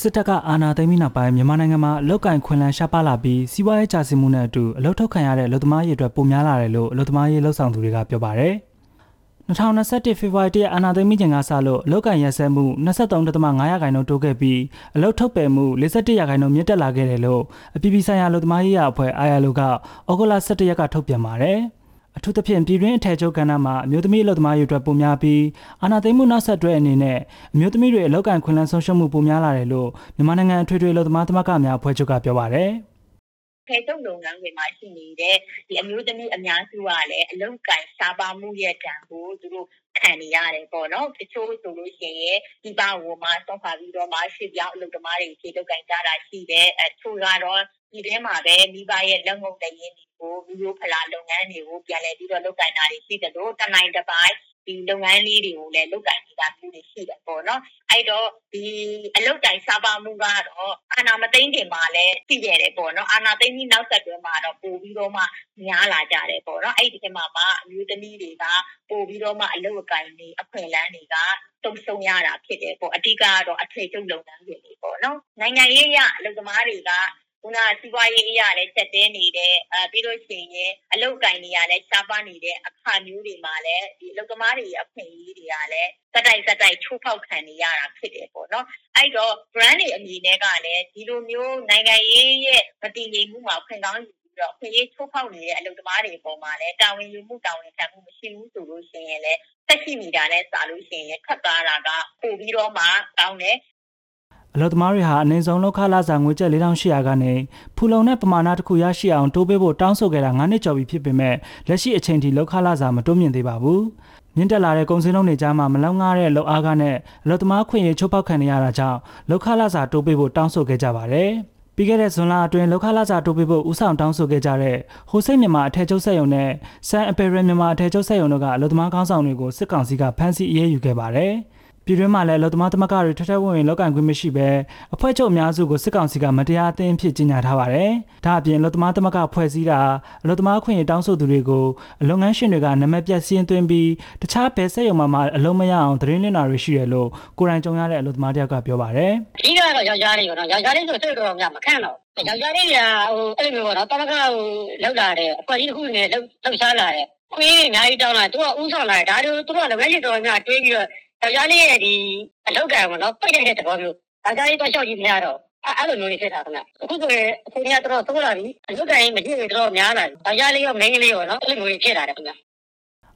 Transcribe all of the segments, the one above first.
စစ်တပ်ကအာဏာသိမ်းပြီးနောက်ပိုင်းမြန်မာနိုင်ငံမှာအလုတ်ကင်ခွင်လန်းရှားပါလာပြီးစီးပွားရေးကျဆင်းမှုနဲ့အတူအလုတ်ထုတ်ခံရတဲ့အလုတ်သမားရေးအတွက်ပိုများလာတယ်လို့အလုတ်သမားရေးလှုပ်ဆောင်သူတွေကပြောပါတယ်။2021ဖေဖော်ဝါရီတရက်အာဏာသိမ်းပြီးချိန်ကစလို့အလုတ်ကင်ရက်စက်မှု23.5ရာခိုင်နှုန်းတိုးခဲ့ပြီးအလုတ်ထုတ်ပယ်မှု41ရာခိုင်နှုန်းမြင့်တက်လာခဲ့တယ်လို့အပြည်ပြည်ဆိုင်ရာအလုတ်သမားရေးရာအဖွဲ့ ILO ကဩဂုတ်လ17ရက်ကထုတ်ပြန်ပါတယ်။ အထူးသဖြင့်ပြည်တွင်းအထည်ချုပ်ကဏ္ဍမှာအမျိုးသမီးအလုပ်သမားတွေအတွက်ပိုများပြီးအာဏာသိမ်းမှုနောက်ဆက်တွဲအနေနဲ့အမျိုးသမီးတွေအလောက်ကန်ခွင့်လန်းဆုံးရှုံးမှုပိုများလာတယ်လို့မြန်မာနိုင်ငံအထွေထွေအလုပ်သမားသမဂ္ဂများအဖွဲ့ချုပ်ကပြောပါတယ်။ဖယ်ထုတ်လုပ်ငန်းတွေမှာရှိနေတဲ့ဒီအမျိုးသမီးအများစုကလည်းအလုံကန်ရှားပါမှုရဲ့တံကိုသူတို့ ခံနေရတယ်ပေါ့နော်တချို့ဆိုလို့ရှိရင်ဒီပါဝမှာစောင့်ဖာပြီးတော့မှရှေ့ပြောင်းအလုပ်သမားတွေခြေထုတ်ကန်ကြတာရှိတယ်အချို့ကတော့ဒီထဲမှာပဲမိဘရဲ့လက်ငုပ်တရင်တွေကိုမျိုးဖလာလုပ်ငန်းတွေကိုပြန်လည်ပြီးတော့လုပ်ကိုင်တာတွေရှိတယ်လို့တနိုင်တစ်ပိုင်း ဒီလုပ်ငန်းလေးတွေကိုလည်းလုပ်ကိုင်နေတာမျိုးတွေရှိတယ်ပေါ့နော်အဲ့တော့ဒီအလုပ်တိုင်စားပါမှုကတော့အာနာမသိမ့်တင်မှာလည်းရှိခဲ့တယ်ပေါ့နော်အာနာသိမ့်ပြီးနောက်ဆက်တွဲမှာတော့ပို့ပြီးတော့မှများလာကြတယ်ပေါ့နော်အဲ့ဒီထဲမှာမှအမျိုးသမီးတွေကပို့ပြီးတော့မှအလုပ်အကိုင်တွေအခွင့်အလမ်းတွေကတုံ့ဆုံရတာဖြစ်တယ်ပေါ့အဓိကကတော့အထည်ချုပ်လုပ်ငန်းတွေပေါ့နော်နိုင်ငံရေးရအလုပ်သမားတွေက ခုနစီးပွားရေးအရာလည်းချက်တဲနေတယ်အဲပြီးလို့ရှိရင်အလုတ်ကင်နေရလဲရှားပါနေတဲ့အခါမျိုးတွေမှာလည်းဒီအလုတ်သမားတွေအခွင့်အရေးတွေကလည်းစတိုက်စတိုက်ချိုးဖောက်ခံနေရတာဖြစ်တယ်ပေါ့နော်အဲ့တော့ brand တွေအမည်နဲ့ကလည်းဒီလိုမျိုးနိုင်ငံရေးရဲ့မတည်ငြိမ်မှုမှာခွင့်ကောင်းယူပြီးတော့ခွင့်ရေးချိုးဖောက်နေတဲ့အလုတ်သမားတွေအပေါ်မှာလည်းတာဝန်ယူမှုတာဝန်ခံမှုမရှိဘူးဆိုလို့ရှိရင်လည်းတက်ရှိနေတာနဲ့စာလို့ရှိရင်ခက်သားတာကပို့ပြီးတော့မှကောင်းတယ် အလုပ်သမားတွေဟာအနည်းဆုံးလောက်ခလာစာငွေကျပ်4800ကနေဖူလုံတဲ့ပမာဏတစ်ခုရရှိအောင်တိုးပေးဖို့တောင်းဆိုခဲ့တာ9နှစ်ကျော်ပြီဖြစ်ပေမဲ့လက်ရှိအချိန်ထိလောက်ခလာစာမတိုးမြင့်သေးပါဘူး။မြင့်တက်လာတဲ့ကုန်စည်နှုန်းတွေကြားမှာမလောက်ငားတဲ့လောက်အားကနဲ့အလုပ်သမားခွင့်ရေးချိုးဖောက်ခံနေရတာကြောင့်လောက်ခလာစာတိုးပေးဖို့တောင်းဆိုခဲ့ကြပါတယ်။ပြီးခဲ့တဲ့ဇွန်လအတွင်းလောက်ခလာစာတိုးပေးဖို့ဥဆောင်တောင်းဆိုခဲ့ကြတဲ့ဟိုစိတ်မြန်မာအထည်ချုပ်ဆက်ယုံနဲ့ဆန်အပယ်ရမြန်မာအထည်ချုပ်ဆက်ယုံတို့ကအလုပ်သမားကောင်းဆောင်တွေကိုစစ်ကောင်စီကဖမ်းဆီးအရေးယူခဲ့ပါတယ်။ ပြည်တွင်းမှာလည်းလုံသမားသမဂ္ဂတွေထထဝင်ဝင်လောက်ကန်ခွင့်မရှိဘဲအဖွဲ့ချုပ်အများစုကိုစစ်ကောင်စီကမတရားအသင်းဖြစ်ကြီးညာထားပါတယ်။ဒါအပြင်လုံသမားသမဂ္ဂဖွဲ့စည်းတာလုံသမားခွင့်ရတောင်းဆိုသူတွေကိုလုပ်ငန်းရှင်တွေကနာမည်ပြစီးရင်သွင်းပြီးတခြားဘယ်ဆက်ရုံမှမအလုံးမရအောင်သတင်းလင်းတာတွေရှိတယ်လို့ကိုယ်တိုင်ကြုံရတဲ့အလုံသမားတယောက်ကပြောပါတယ်။အဓိကတော့ယောက်ျားလေးပေါ့နော်။ယောက်ျားလေးဆိုစိတ်တော်များမခံတော့ယောက်ျားလေးကဟိုအဲ့လိုမျိုးပေါ့နော်။တမကဟိုလောက်လာတယ်အဖွဲ့ကြီးတစ်ခုနဲ့လှုပ်လှုပ်ရှားလာတယ်။ခွေးအများကြီးတောင်းလာသူကဥဆောင်လာတယ်ဒါတို့သူကလည်းဝက်ရှိတော်များတွေးပြီးတော့ ယောက်ျားလေးရဲ့ဒီအလောက်ကံပေါ့နော်ပိတ်တဲ့သဘောမျိုးယောက်ျားလေးတော့ရှောက်ကြည့်မရတော့အဲ့လိုမျိုးတွေဖြစ်တာခင်ဗျအခုဆိုရင်အချိန်ကြီးတော့သုံးလာပြီအလုတ်တိုင်းမရှိဘူးတော့များလာပြီယောက်ျားလေးရောမိန်းကလေးရောနော်အဲ့လိုမျိုးတွေဖြစ်လာတယ်ခင်ဗျ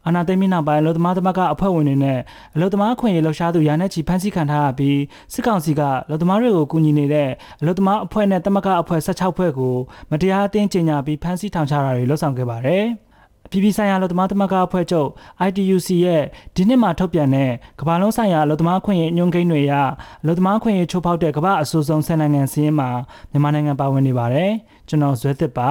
အနာသိမ်းမနောက်ပိုင်းအလုသမားသမဂ္ဂအဖွဲ့ဝင်တွေနဲ့အလုသမားခွင့်ရေးလှူရှားသူရာနဲ့ချီဖမ်းဆီးခံထားရပြီးစစ်ကောင်စီကအလုသမားတွေကိုကူညီနေတဲ့အလုသမားအဖွဲ့နဲ့သမဂ္ဂအဖွဲ့16ဖွဲ့ကိုမတရားအသင်းကြေညာပြီးဖမ်းဆီးထောင်ချတာတွေလှုပ်ဆောင်ခဲ့ပါတယ်။အ ပြည်ပြည်ဆိုင်ရာလူသမားသမဂ္ဂအဖွဲ့ချုပ် ITUC ရဲ့ဒီနှစ်မှာထုတ်ပြန်တဲ့ကမ္ဘာလုံးဆိုင်ရာလူသမားခွင့်ရေးညွှန်းကိန်းတွေအရလူသမားခွင့်ရေးချိုးဖောက်တဲ့ကမ္ဘာအဆိုးဆုံးဆယ်နိုင်ငံစီးရင်မှာမြန်မာနိုင်ငံပါဝင်နေပါတယ်ကျွန်တော်ဇွဲသစ်ပါ